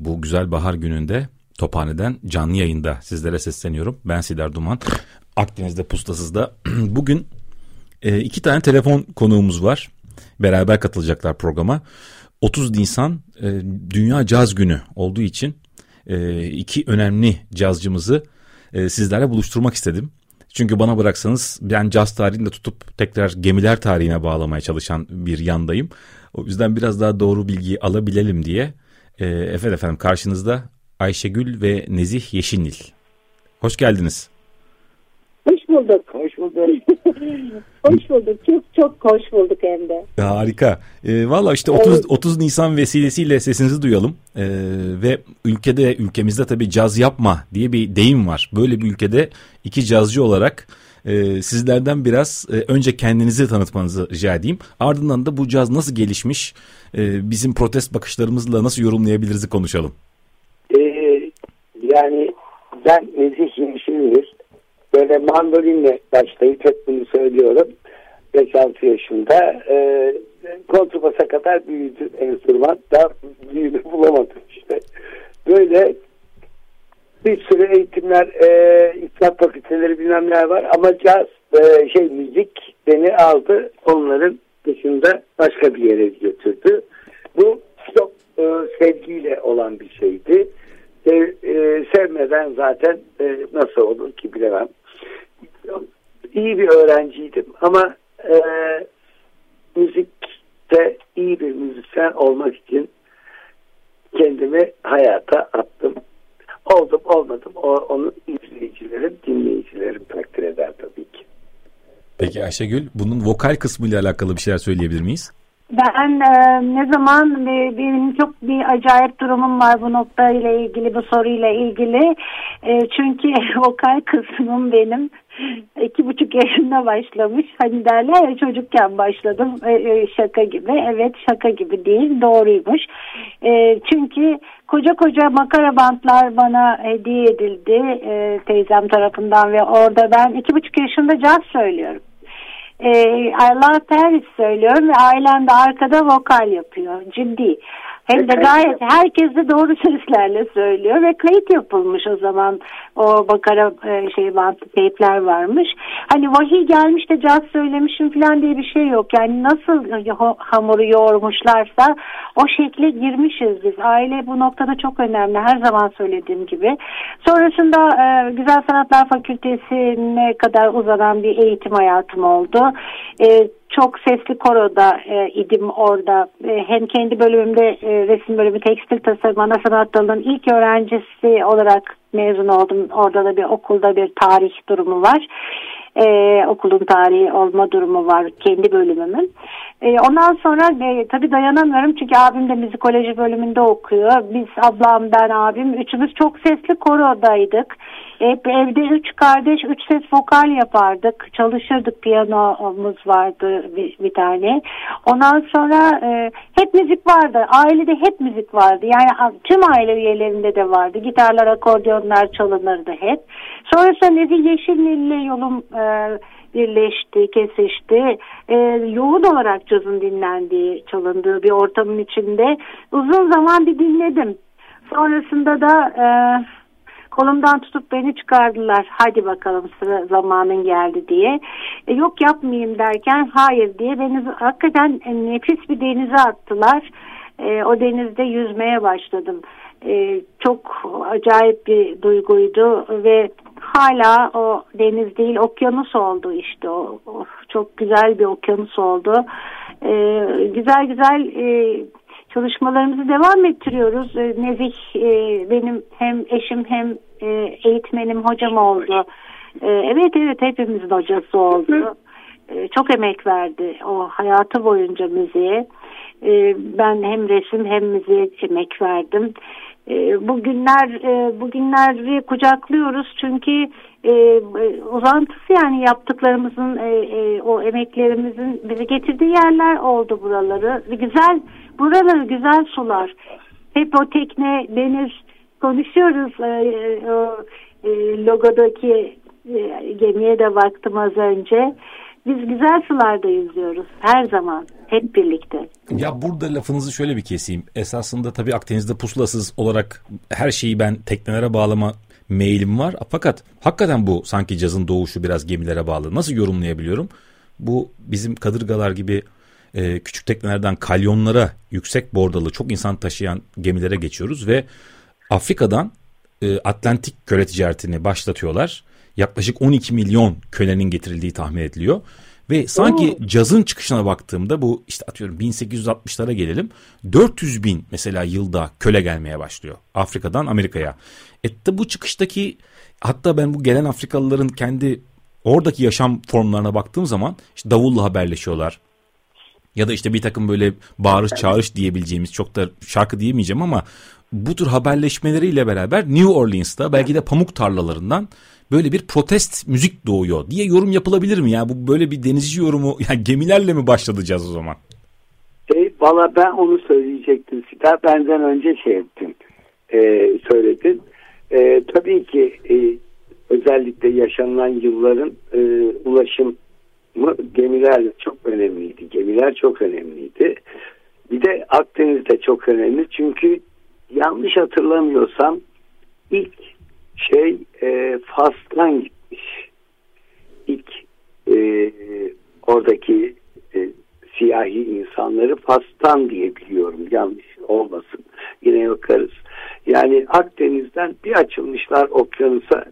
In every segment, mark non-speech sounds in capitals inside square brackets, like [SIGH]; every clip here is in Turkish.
Bu güzel bahar gününde Tophane'den canlı yayında sizlere sesleniyorum. Ben Sidar Duman. Akdeniz'de Pustasız'da. [CLEARS THROAT] Bugün e, iki tane telefon konuğumuz var. Beraber katılacaklar programa. 30 Nisan e, Dünya Caz Günü olduğu için e, iki önemli cazcımızı e, sizlerle buluşturmak istedim. Çünkü bana bıraksanız ben caz tarihini de tutup tekrar gemiler tarihine bağlamaya çalışan bir yandayım. O yüzden biraz daha doğru bilgiyi alabilelim diye. E, efendim efendim karşınızda Ayşegül ve Nezih Yeşilnil. Hoş geldiniz. Hoş bulduk. Hoş bulduk. [LAUGHS] hoş bulduk. Çok çok hoş bulduk hem de. Harika. E, Valla işte 30, evet. 30 Nisan vesilesiyle sesinizi duyalım. E, ve ülkede, ülkemizde tabii caz yapma diye bir deyim var. Böyle bir ülkede iki cazcı olarak e, sizlerden biraz e, önce kendinizi tanıtmanızı rica edeyim. Ardından da bu caz nasıl gelişmiş, e, bizim protest bakışlarımızla nasıl yorumlayabiliriz konuşalım. Ee, yani ben Nezih Yeşilnil böyle mandolinle başlayıp hep bunu söylüyorum. 5-6 yaşında e, kontrbasa kadar büyüdü enstrüman. Daha büyüdü bulamadım işte. Böyle bir sürü eğitimler, e, İslam fakülteleri bilmem neler var ama caz, e, şey müzik beni aldı. Onların dışında başka bir yere götürdü. Bu çok e, sevgiyle olan bir şeydi. Sev, e, sevmeden zaten e, nasıl olur ki bilemem. İyi bir öğrenciydim ama e, müzikte iyi bir müzisyen olmak için kendimi hayata attım. Oldum olmadım o, onu izleyicilerim, dinleyicilerim takdir eder tabii ki. Peki Ayşegül bunun vokal kısmıyla alakalı bir şeyler söyleyebilir miyiz? Ben e, ne zaman e, benim çok bir acayip durumum var bu nokta ile ilgili bu soruyla ilgili. E, çünkü [LAUGHS] vokal kısmım benim iki buçuk yaşında başlamış. Hani derler ya çocukken başladım e, e, şaka gibi. Evet şaka gibi değil doğruymuş. E, çünkü koca koca makara bantlar bana hediye edildi e, teyzem tarafından ve orada ben iki buçuk yaşında caz söylüyorum e, Allah Paris söylüyorum ve ailem de arkada vokal yapıyor. Ciddi. Hem de gayet herkes de doğru [LAUGHS] seslerle söylüyor ve kayıt yapılmış o zaman o bakara e, şey bantlı teypler varmış. Hani vahiy gelmiş de caz söylemişim falan diye bir şey yok. Yani nasıl hamuru yoğurmuşlarsa o şekle girmişiz biz. Aile bu noktada çok önemli. Her zaman söylediğim gibi. Sonrasında e, Güzel Sanatlar Fakültesi'ne kadar uzanan bir eğitim hayatım oldu. Çok sesli koroda e, idim orada. E, hem kendi bölümümde e, resim bölümü tekstil tasarım ana sanat dalının ilk öğrencisi olarak mezun oldum. Orada da bir okulda bir tarih durumu var. E, okulun tarihi olma durumu var kendi bölümümün. E, ondan sonra e, tabii dayanamıyorum çünkü abim de müzikoloji bölümünde okuyor. Biz ablam ben abim üçümüz çok sesli korodaydık. Hep evde üç kardeş üç ses vokal yapardık. Çalışırdık piyanomuz vardı bir, bir tane. Ondan sonra e, hep müzik vardı. Ailede hep müzik vardı. Yani tüm aile üyelerinde de vardı. Gitarlar, akordeonlar çalınırdı hep. Sonrasında Nezih Yeşilnil'le yolum e, birleşti, kesişti. E, yoğun olarak cazın dinlendiği, çalındığı bir ortamın içinde uzun zaman bir dinledim. Sonrasında da e, kolumdan tutup beni çıkardılar. Hadi bakalım sıra zamanın geldi diye. E, yok yapmayayım derken hayır diye beni hakikaten nefis bir denize attılar. O denizde yüzmeye başladım. E, çok acayip bir duyguydu ve hala o deniz değil okyanus oldu işte o, o çok güzel bir okyanus oldu. E, güzel güzel e, çalışmalarımızı devam ettiriyoruz. E, Nezih e, benim hem eşim hem e, eğitmenim hocam oldu. E, evet evet hepimizin hocası oldu. E, çok emek verdi o hayatı boyunca müziğe. E, ben hem resim hem müziğe emek verdim. E, bugünler e, bugünleri kucaklıyoruz çünkü e, uzantısı yani yaptıklarımızın o emeklerimizin bizi getirdiği yerler oldu buraları. Güzel buraları güzel sular. Hep o tekne deniz konuşuyoruz. O logodaki gemiye de baktım az önce biz güzel sularda yüzüyoruz her zaman hep birlikte. Ya burada lafınızı şöyle bir keseyim. Esasında tabii Akdeniz'de pusulasız olarak her şeyi ben teknelere bağlama mailim var. Fakat hakikaten bu sanki cazın doğuşu biraz gemilere bağlı. Nasıl yorumlayabiliyorum? Bu bizim kadırgalar gibi e, küçük teknelerden kalyonlara yüksek bordalı çok insan taşıyan gemilere geçiyoruz ve Afrika'dan e, Atlantik köle ticaretini başlatıyorlar. Yaklaşık 12 milyon kölenin getirildiği tahmin ediliyor. Ve sanki Oo. cazın çıkışına baktığımda bu işte atıyorum 1860'lara gelelim. 400 bin mesela yılda köle gelmeye başlıyor. Afrika'dan Amerika'ya. E bu çıkıştaki hatta ben bu gelen Afrikalıların kendi oradaki yaşam formlarına baktığım zaman işte davulla haberleşiyorlar. Ya da işte bir takım böyle bağırış çağırış diyebileceğimiz çok da şarkı diyemeyeceğim ama bu tür haberleşmeleriyle beraber New Orleans'ta belki de pamuk tarlalarından böyle bir protest müzik doğuyor diye yorum yapılabilir mi? Ya bu böyle bir denizci yorumu [LAUGHS] yani gemilerle mi başlatacağız o zaman? Şey, Valla ben onu söyleyecektim. Sita benden önce şey ettin. E, söyledin. E, tabii ki e, özellikle yaşanılan yılların e, ulaşım gemiler çok önemliydi. Gemiler çok önemliydi. Bir de Akdeniz'de çok önemli. Çünkü yanlış hatırlamıyorsam ilk şey e, Fas'tan gitmiş. İlk e, oradaki e, siyahi insanları Fas'tan diye biliyorum. Yanlış olmasın. Yine bakarız. Yani Akdeniz'den bir açılmışlar okyanusa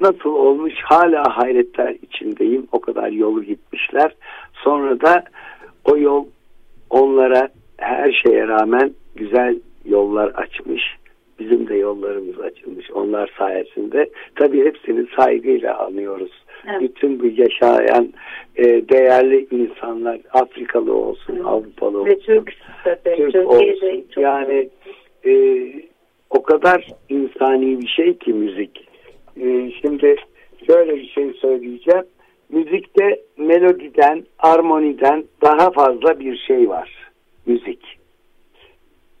nasıl olmuş hala hayretler içindeyim. O kadar yolu gitmişler. Sonra da o yol onlara her şeye rağmen güzel yollar açmış. Bizim de yollarımız açılmış onlar sayesinde. Tabii hepsini saygıyla anıyoruz. Evet. Bütün bu yaşayan e, değerli insanlar Afrikalı olsun, evet. Avrupalı olsun. Ve Türk, tabii, Türk olsun. Çok... Yani e, o kadar insani bir şey ki müzik. E, şimdi şöyle bir şey söyleyeceğim. Müzikte melodiden, armoniden daha fazla bir şey var. Müzik.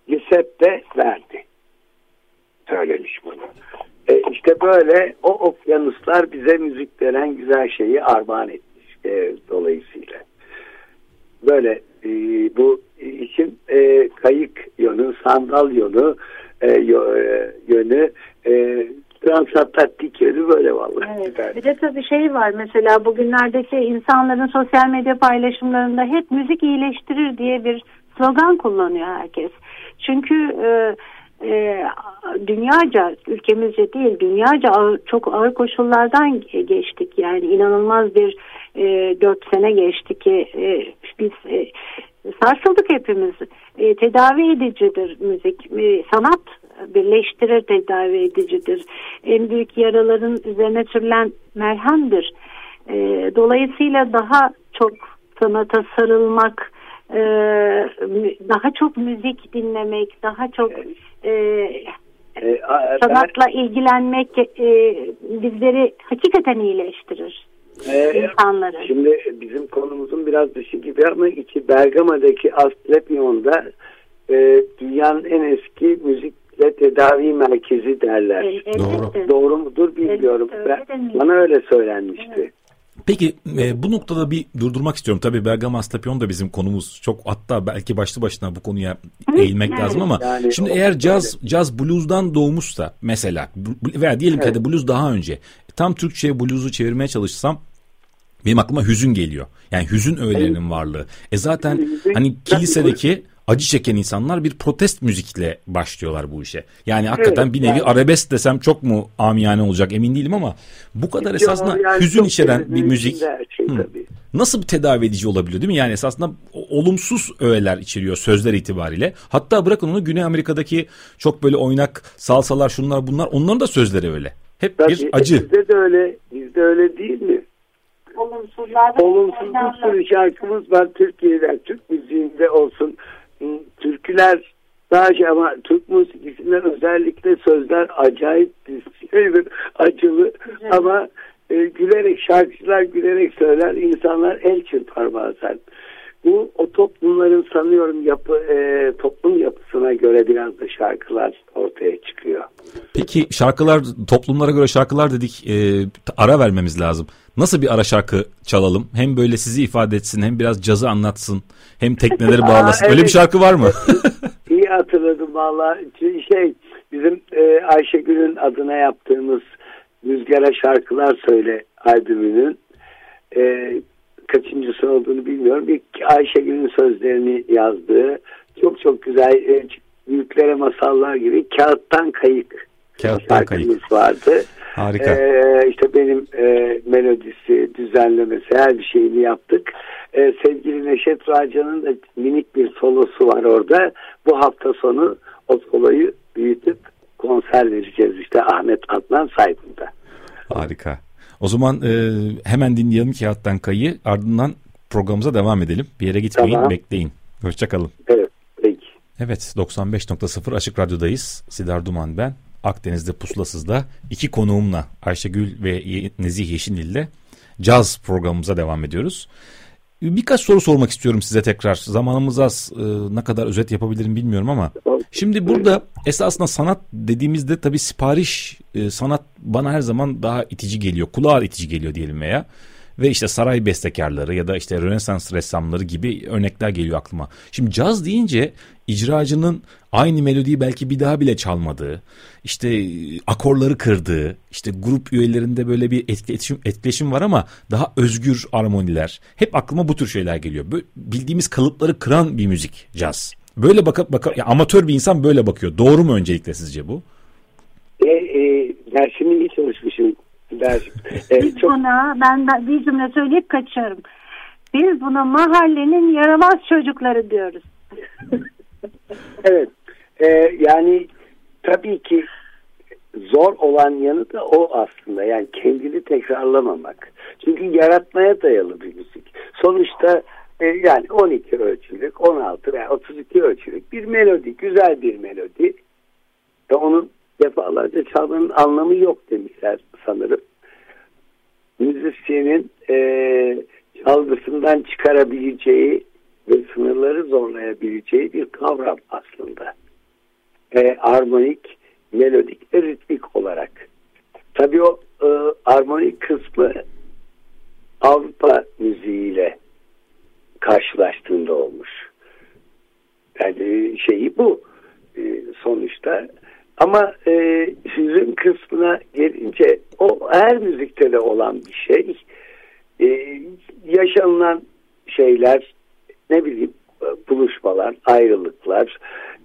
Giuseppe verdi. Söylemiş bunu. E işte böyle o okyanuslar bize müzik veren güzel şeyi armağan etmiş e, dolayısıyla. Böyle e, bu için e, kayık yönü, sandal yönü, e, e yönü, e, transatlantik yönü böyle vallahi. Evet. Bir de tabii şey var mesela bugünlerdeki insanların sosyal medya paylaşımlarında hep müzik iyileştirir diye bir slogan kullanıyor herkes. Çünkü e, e, dünyaca ülkemizce değil dünyaca ağır, çok ağır koşullardan geçtik. Yani inanılmaz bir e, dört sene geçti ki e, biz e, sarsıldık hepimiz. E, tedavi edicidir müzik e, sanat birleştirir tedavi edicidir. En büyük yaraların üzerine sürülen merhemdir e, dolayısıyla daha çok sanata sarılmak e, daha çok müzik dinlemek, daha çok e, e, sanatla ben, ilgilenmek e, bizleri hakikaten iyileştirir. E, insanları. Şimdi bizim konumuzun biraz dışı gibi ama iki Bergama'daki Asklepion'da e, dünyanın en eski müzikle tedavi merkezi derler. Evet, Doğru. Doğru mudur bilmiyorum. Evet, ben, bana öyle söylenmişti. Evet. Peki e, bu noktada bir durdurmak istiyorum. Tabii Bergama Astapion da bizim konumuz. Çok hatta belki başlı başına bu konuya eğilmek yani, lazım ama yani, şimdi eğer caz caz blues'dan doğmuşsa mesela veya diyelim evet. ki de blues daha önce tam Türkçe blues'u çevirmeye çalışsam benim aklıma hüzün geliyor. Yani hüzün öğelerinin varlığı. E zaten hani kilisedeki acı çeken insanlar bir protest müzikle başlıyorlar bu işe. Yani hakikaten evet, bir nevi yani. arabesk desem çok mu amiyane olacak emin değilim ama bu kadar Yok, esasında yani hüzün içeren bir müzik şey, nasıl bir tedavi edici olabiliyor değil mi? Yani esasında olumsuz öğeler içeriyor sözler itibariyle. Hatta bırakın onu Güney Amerika'daki çok böyle oynak salsalar şunlar bunlar onların da sözleri öyle. Hep Tabii, bir acı. Bizde de öyle, bizde öyle değil mi? Olumsuzlar. Olumsuz bir sürü şarkımız var Türkiye'den, Türk müziğinde olsun türküler şey ama Türk musikisinde özellikle sözler acayip şeydir, acılı Güzel. ama e, gülerek şarkıcılar gülerek söyler insanlar el çırpar bazen. Bu o toplumların sanıyorum yapı e, toplum yapısına göre biraz da şarkılar ortaya çıkıyor. Peki şarkılar toplumlara göre şarkılar dedik e, ara vermemiz lazım. Nasıl bir ara şarkı çalalım? Hem böyle sizi ifade etsin hem biraz cazı anlatsın hem tekneleri [LAUGHS] Aa, bağlasın. Öyle bir evet. şarkı var mı? [LAUGHS] İyi hatırladım valla. Şey bizim e, Ayşegül'ün adına yaptığımız Rüzgara Şarkılar Söyle albümünün e, kaçıncısı olduğunu bilmiyorum. Bir Ayşegül'ün sözlerini yazdığı çok çok güzel e, büyüklere masallar gibi kağıttan kayık Kağıttan kayık. vardı. Harika. Ee, işte benim e, melodisi, düzenlemesi her bir şeyini yaptık. Ee, sevgili Neşet Racan'ın da minik bir solosu var orada. Bu hafta sonu o soloyu büyütüp konser vereceğiz işte Ahmet Adnan Saygun'da. Harika. O zaman e, hemen dinleyelim Kağıttan Kayı ardından programımıza devam edelim. Bir yere gitmeyin Tamam. bekleyin. Hoşçakalın. Evet peki. Evet 95.0 Açık Radyo'dayız. Sidar Duman ben. Akdeniz'de Pusulasız'da iki konuğumla Ayşegül ve Nezih Yeşilil ile caz programımıza devam ediyoruz. Birkaç soru sormak istiyorum size tekrar. Zamanımız az e, ne kadar özet yapabilirim bilmiyorum ama. Şimdi burada esasında sanat dediğimizde tabii sipariş e, sanat bana her zaman daha itici geliyor. Kulağa itici geliyor diyelim veya. Ve işte saray bestekarları ya da işte Rönesans ressamları gibi örnekler geliyor aklıma. Şimdi caz deyince icracının aynı melodiyi belki bir daha bile çalmadığı, işte e, akorları kırdığı, işte grup üyelerinde böyle bir etkileşim, etkileşim var ama daha özgür armoniler. Hep aklıma bu tür şeyler geliyor. Böyle bildiğimiz kalıpları kıran bir müzik caz. Böyle bakıp baka, ya amatör bir insan böyle bakıyor. Doğru mu öncelikle sizce bu? E, e, dersimi iyi çalışmışım. E, Biz çok buna ben de bir cümle söyleyip kaçıyorum. Biz buna mahallenin yaramaz çocukları diyoruz. [LAUGHS] Evet. Ee, yani tabii ki zor olan yanı da o aslında. Yani kendini tekrarlamamak. Çünkü yaratmaya dayalı bir müzik. Sonuçta e, yani 12 ölçülük, 16 veya 32 ölçülük bir melodi, güzel bir melodi. Ve onu defalarca çalmanın anlamı yok demişler sanırım. Müzisyenin e, çalgısından çıkarabileceği ve sınırları zorlayabileceği bir kavram aslında. E, armonik, melodik ve ritmik olarak. Tabii o e, armonik kısmı Avrupa müziğiyle karşılaştığında olmuş. Yani şeyi bu e, sonuçta. Ama e, hüzün kısmına gelince o her müzikte de olan bir şey. E, yaşanılan şeyler ne bileyim e, buluşmalar, ayrılıklar,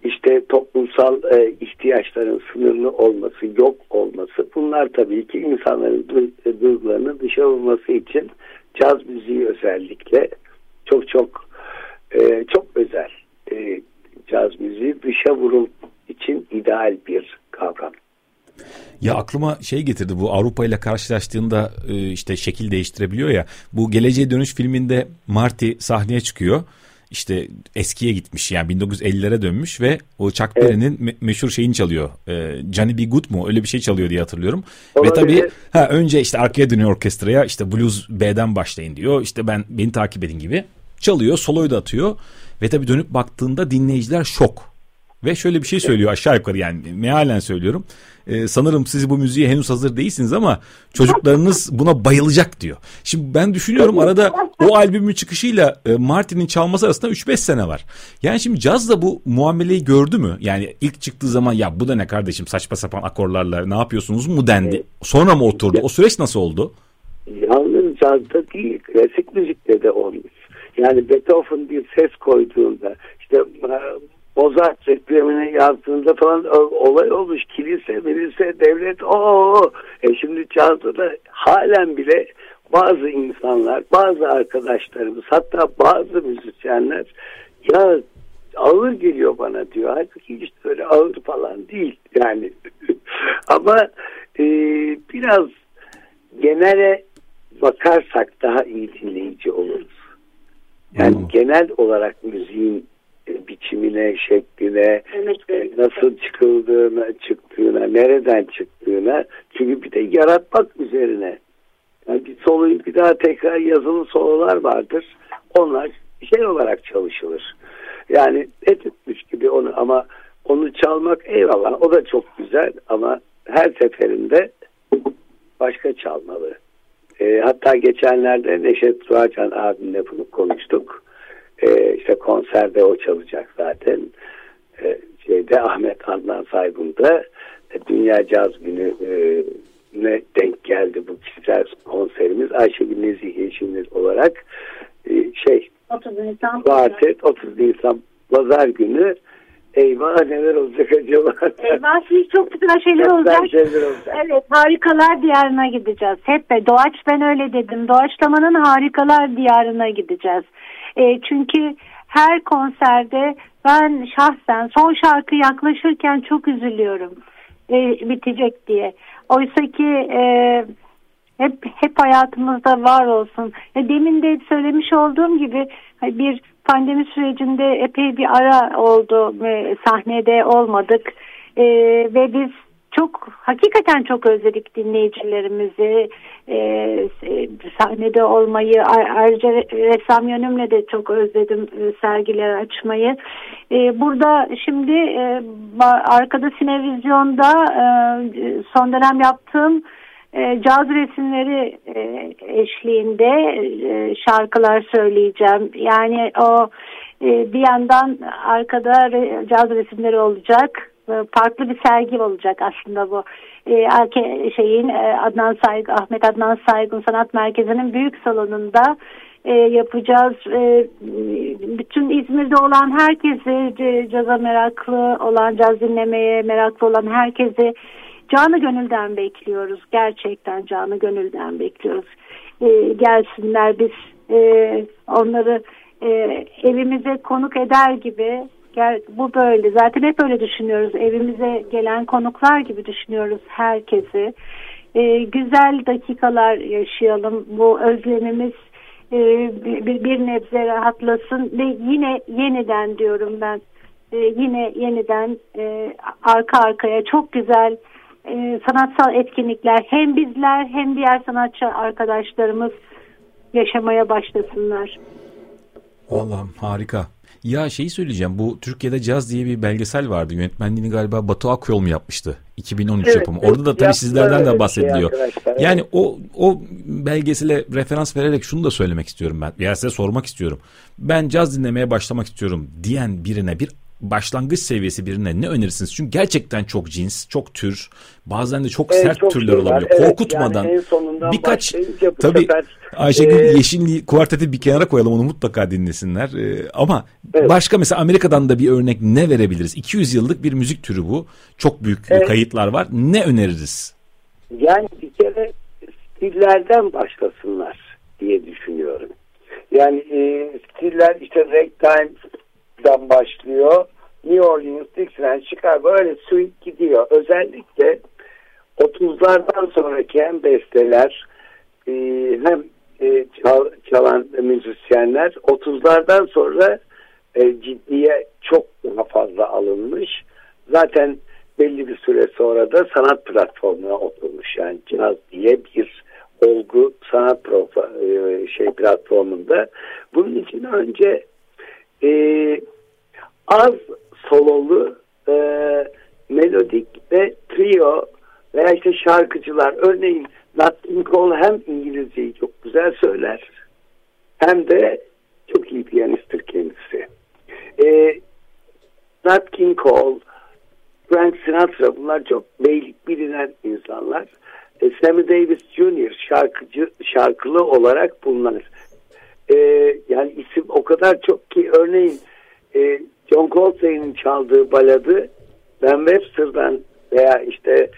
işte toplumsal e, ihtiyaçların sınırlı olması, yok olması bunlar tabii ki insanların du- duygularını dışa vurması için caz müziği özellikle çok çok e, çok özel. E, caz müziği dışa vurum için ideal bir kavram. Ya aklıma şey getirdi bu Avrupa ile karşılaştığında e, işte şekil değiştirebiliyor ya. Bu Geleceğe Dönüş filminde Marty sahneye çıkıyor. İşte eskiye gitmiş yani 1950'lere dönmüş ve o Chuck Berry'nin me- meşhur şeyini çalıyor. E, Johnny B. Good mu öyle bir şey çalıyor diye hatırlıyorum. Ve Olabilir. tabii ha, önce işte arkaya dönüyor orkestraya işte blues B'den başlayın diyor. İşte ben beni takip edin gibi. Çalıyor soloyu da atıyor. Ve tabii dönüp baktığında dinleyiciler şok. Ve şöyle bir şey söylüyor aşağı yukarı yani mealen söylüyorum. Ee, sanırım siz bu müziğe henüz hazır değilsiniz ama çocuklarınız buna bayılacak diyor. Şimdi ben düşünüyorum arada o albümün çıkışıyla e, Martin'in çalması arasında 3-5 sene var. Yani şimdi caz da bu muameleyi gördü mü? Yani ilk çıktığı zaman ya bu da ne kardeşim saçma sapan akorlarla ne yapıyorsunuz mu dendi. Sonra mı oturdu? O süreç nasıl oldu? Yalnız cazda değil, klasik müzikte de olmuş. Yani Beethoven bir ses koyduğunda, işte e, Mozart reklamını yazdığında falan olay olmuş. Kilise, milise, devlet, o E şimdi cazda da halen bile bazı insanlar, bazı arkadaşlarımız, hatta bazı müzisyenler ya ağır geliyor bana diyor. Halbuki hiç öyle ağır falan değil yani. [LAUGHS] Ama e, biraz genele bakarsak daha iyi dinleyici oluruz. Yani Anladım. genel olarak müziğin biçimine, şekline, e, nasıl çıkıldığına, çıktığına, nereden çıktığına. Çünkü bir de yaratmak üzerine. Yani bir soluyu bir daha tekrar yazılı sololar vardır. Onlar şey olarak çalışılır. Yani etütmüş gibi onu ama onu çalmak eyvallah o da çok güzel ama her seferinde başka çalmalı. E, hatta geçenlerde Neşet Duacan abimle bunu konuştuk. E, işte konserde o çalacak zaten. E, şeyde Ahmet Adnan Saygun'da e, Dünya Caz Günü e, ne denk geldi bu kişisel konserimiz. Ayşegül Nezih Yeşiliniz olarak e, şey 30 Nisan Kuartet 30 Nisan Pazar günü Eyvah neler olacak acaba? Eyvah şimdi çok güzel şeyler çok olacak. şeyler olacak. Evet harikalar diyarına gideceğiz. Hep be Doğaç ben öyle dedim. Doğaçlamanın harikalar diyarına gideceğiz. E, çünkü her konserde ben şahsen son şarkı yaklaşırken çok üzülüyorum. E, bitecek diye. Oysa ki e, hep hep hayatımızda var olsun. E, demin de söylemiş olduğum gibi bir pandemi sürecinde epey bir ara oldu ve sahnede olmadık e, ve biz çok hakikaten çok özledik dinleyicilerimizi e, sahnede olmayı ayrıca ressam yönümle de çok özledim e, sergiler açmayı e, burada şimdi e, arkada sinevizyonda e, son dönem yaptığım e, caz resimleri e, eşliğinde e, şarkılar söyleyeceğim. Yani o e, bir yandan arkada caz resimleri olacak. E, farklı bir sergi olacak aslında bu. E, şeyin e, Adnan Saygı Ahmet Adnan Saygın Sanat Merkezi'nin büyük salonunda e, yapacağız. E, bütün İzmir'de olan herkesi caza meraklı olan, caz dinlemeye meraklı olan herkesi canı gönülden bekliyoruz. Gerçekten canı gönülden bekliyoruz. E, gelsinler biz e, onları e, evimize konuk eder gibi gel, bu böyle zaten hep öyle düşünüyoruz. Evimize gelen konuklar gibi düşünüyoruz herkesi. E, güzel dakikalar yaşayalım. Bu özlemimiz e, bir, bir nebze rahatlasın ve yine yeniden diyorum ben e, yine yeniden e, arka arkaya çok güzel e, sanatsal etkinlikler hem bizler hem diğer sanatçı arkadaşlarımız yaşamaya başlasınlar. Allah'ım harika. Ya şeyi söyleyeceğim bu Türkiye'de Caz diye bir belgesel vardı. Yönetmenliğini galiba Batu Akyol mu yapmıştı? 2013 evet, yapımı. Orada da tabii sizlerden de şey bahsediliyor. şey yani evet. o o belgesele referans vererek şunu da söylemek istiyorum ben. Ya size sormak istiyorum. Ben caz dinlemeye başlamak istiyorum diyen birine bir başlangıç seviyesi birine ne önerirsiniz? Çünkü gerçekten çok cins, çok tür, bazen de çok evet, sert çok türler olabiliyor. Evet, Korkutmadan yani birkaç tabii Ayşegül ee, Yeşilli kuarteti bir kenara koyalım onu mutlaka dinlesinler. Ee, ama evet. başka mesela Amerika'dan da bir örnek ne verebiliriz? 200 yıllık bir müzik türü bu. Çok büyük evet. kayıtlar var. Ne öneririz? Yani bir kere stillerden başlasınlar diye düşünüyorum. Yani e, stiller işte ragtime'dan başlıyor. New Orleans, Dixieland, Chicago öyle suite gidiyor. Özellikle 30'lardan sonraki hem besteler e, hem e, çal, çalan müzisyenler 30'lardan sonra e, ciddiye çok daha fazla alınmış. Zaten belli bir süre sonra da sanat platformuna oturmuş. Yani caz diye bir olgu sanat profa, şey platformunda. Bunun için önce e, az sololu e, melodik ve trio veya işte şarkıcılar örneğin Nat King Cole hem İngilizceyi çok güzel söyler hem de çok iyi piyanisttir kendisi. E, Nat King Cole, Frank Sinatra bunlar çok beylik bilinen insanlar. E, Sammy Davis Jr. şarkıcı şarkılı olarak bunlar. E, yani isim o kadar çok ki örneğin e, John Coltrane'in çaldığı baladı Ben Webster'dan veya işte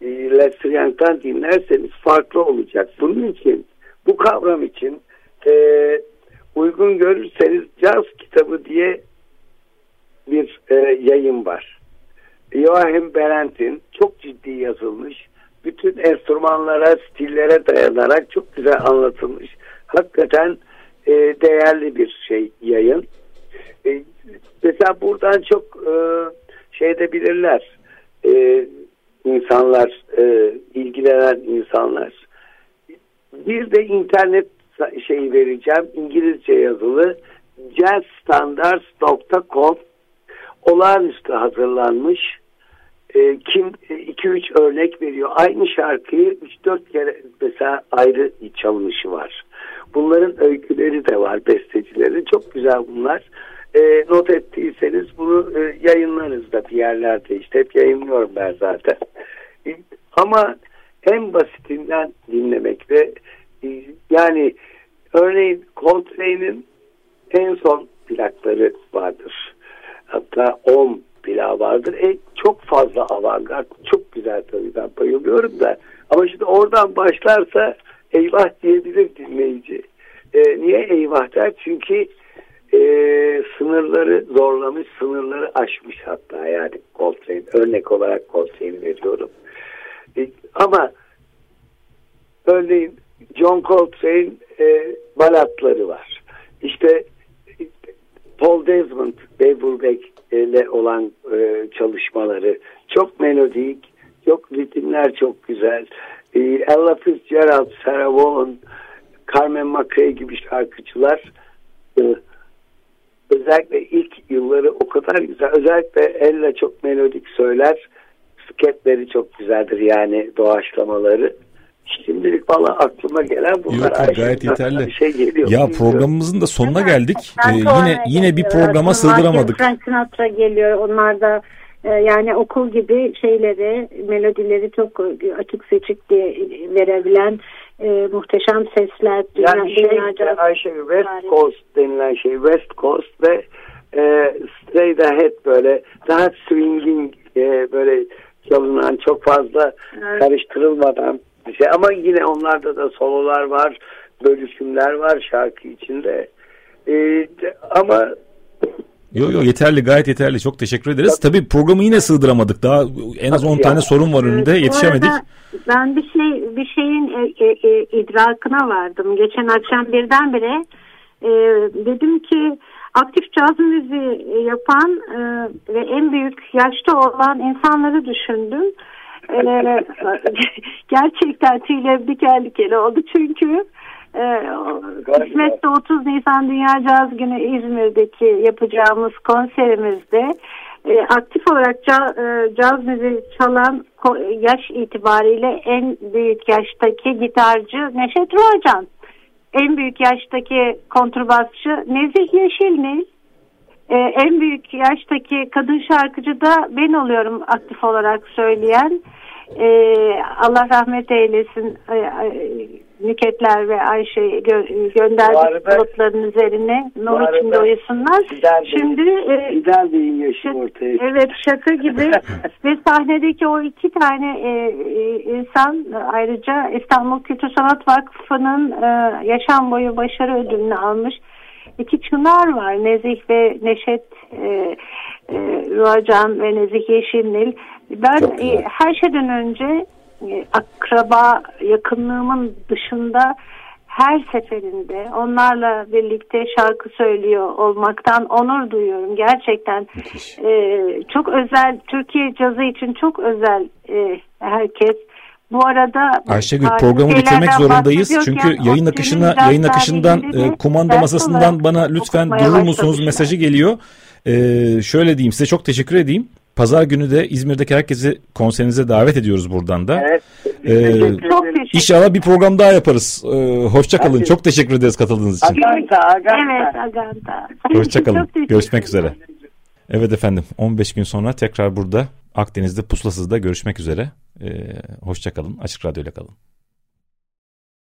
e, Lester Young'dan dinlerseniz farklı olacak. Bunun için bu kavram için e, uygun görürseniz caz kitabı diye bir e, yayın var. Joachim Berendt'in çok ciddi yazılmış, bütün enstrümanlara, stillere dayanarak çok güzel anlatılmış. Hakikaten e, değerli bir şey yayın. E, mesela buradan çok e, şey edebilirler. E, insanlar, e, ilgilenen insanlar. Bir de internet şeyi vereceğim. İngilizce yazılı jazzstandards.com olağanüstü hazırlanmış. E, kim 2-3 e, örnek veriyor. Aynı şarkıyı 3-4 kere mesela ayrı çalınışı var. Bunların öyküleri de var, bestecileri. Çok güzel bunlar. E, not ettiyseniz bunu e, yayınlarız da bir yerlerde. işte hep yayınlıyorum ben zaten. E, ama en basitinden dinlemek ve e, yani örneğin Coltrane'in en son plakları vardır. Hatta 10 plağı vardır. E, çok fazla avantgard. Çok güzel tabii ben bayılıyorum da. Ama şimdi oradan başlarsa eyvah diyebilir dinleyici. E, niye eyvah der? Çünkü e, sınırları zorlamış, sınırları aşmış hatta yani Coltrane. Örnek olarak Coltrane'i veriyorum. E, ama örneğin John Coltrane e, balatları var. İşte Paul Desmond, Beverbeck ile olan e, çalışmaları çok melodik, çok ritimler çok güzel. E, Ella Fitzgerald, Sarah Vaughan, Carmen McRae gibi şarkıcılar e, özellikle ilk yılları o kadar güzel. Özellikle Ella çok melodik söyler. Sketleri çok güzeldir yani doğaçlamaları. Şimdilik valla aklıma gelen bunlar. Yok, yok gayet yeterli. Bir şey geliyor. Ya programımızın da sonuna geldik. Ee, yine yine bir programa sığdıramadık. Frank Sinatra geliyor. Onlar da yani okul gibi şeyleri, melodileri çok açık seçik diye verebilen e, muhteşem sesler. Yani şey, dünyaca, Ayşe West Coast denilen şey West Coast ve e, straight ahead böyle daha swinging e, böyle çalınan çok fazla evet. karıştırılmadan bir şey. Ama yine onlarda da sololar var, bölüşümler var şarkı içinde. Ee, ama Yok yok yeterli gayet yeterli. Çok teşekkür ederiz. Tabii, Tabii programı yine sığdıramadık. Daha en az 10 tane sorun var önünde. Yetişemedik. Ben bir şey bir şeyin e, e, e, idrakına vardım. Geçen akşam birdenbire e, dedim ki aktif caz müziği yapan e, ve en büyük yaşta olan insanları düşündüm e, [LAUGHS] gerçekten tüylerim diken diken oldu çünkü e, kısmetse 30 Nisan Dünya Caz Günü İzmir'deki yapacağımız konserimizde e, aktif olarak caz, e, caz müziği çalan yaş itibariyle en büyük yaştaki gitarcı Neşet Rocan. En büyük yaştaki kontrbasçı Nezih Yeşilnil ee, en büyük yaştaki kadın şarkıcı da ben oluyorum aktif olarak söyleyen. Ee, Allah rahmet eylesin e, e, Nüketler ve Ayşe gö gönderdik bulutların üzerine nur içinde uyusunlar. Şimdi e, İdeal bir yaşı ortaya. Evet şaka gibi [LAUGHS] ve sahnedeki o iki tane e, e, insan ayrıca İstanbul Kültür Sanat Vakfı'nın e, yaşam boyu başarı ödülünü almış iki çınar var. Nezih ve Neşet e, e, Ruacan ve Nezih Yeşilnil. Ben e, her şeyden önce akraba yakınlığımın dışında her seferinde onlarla birlikte şarkı söylüyor olmaktan onur duyuyorum. Gerçekten e, çok özel, Türkiye cazı için çok özel e, herkes. Bu arada Ayşegül programı bitirmek zorundayız. Çünkü yayın akışına yayın akışından e, kumanda masasından bana lütfen durur musunuz mesajı geliyor. Ee, şöyle diyeyim size çok teşekkür edeyim. Pazar günü de İzmir'deki herkesi konserinize davet ediyoruz buradan da. Evet. Ee, çok İnşallah bir program daha yaparız. Ee, hoşçakalın. Çok teşekkür ederiz katıldığınız için. Aganta, aganta. Evet, aganta. Hoşçakalın. [LAUGHS] Görüşmek üzere. Evet efendim 15 gün sonra tekrar burada Akdeniz'de Pusulasız'da görüşmek üzere. Ee, hoşçakalın. Açık Radyo ile kalın.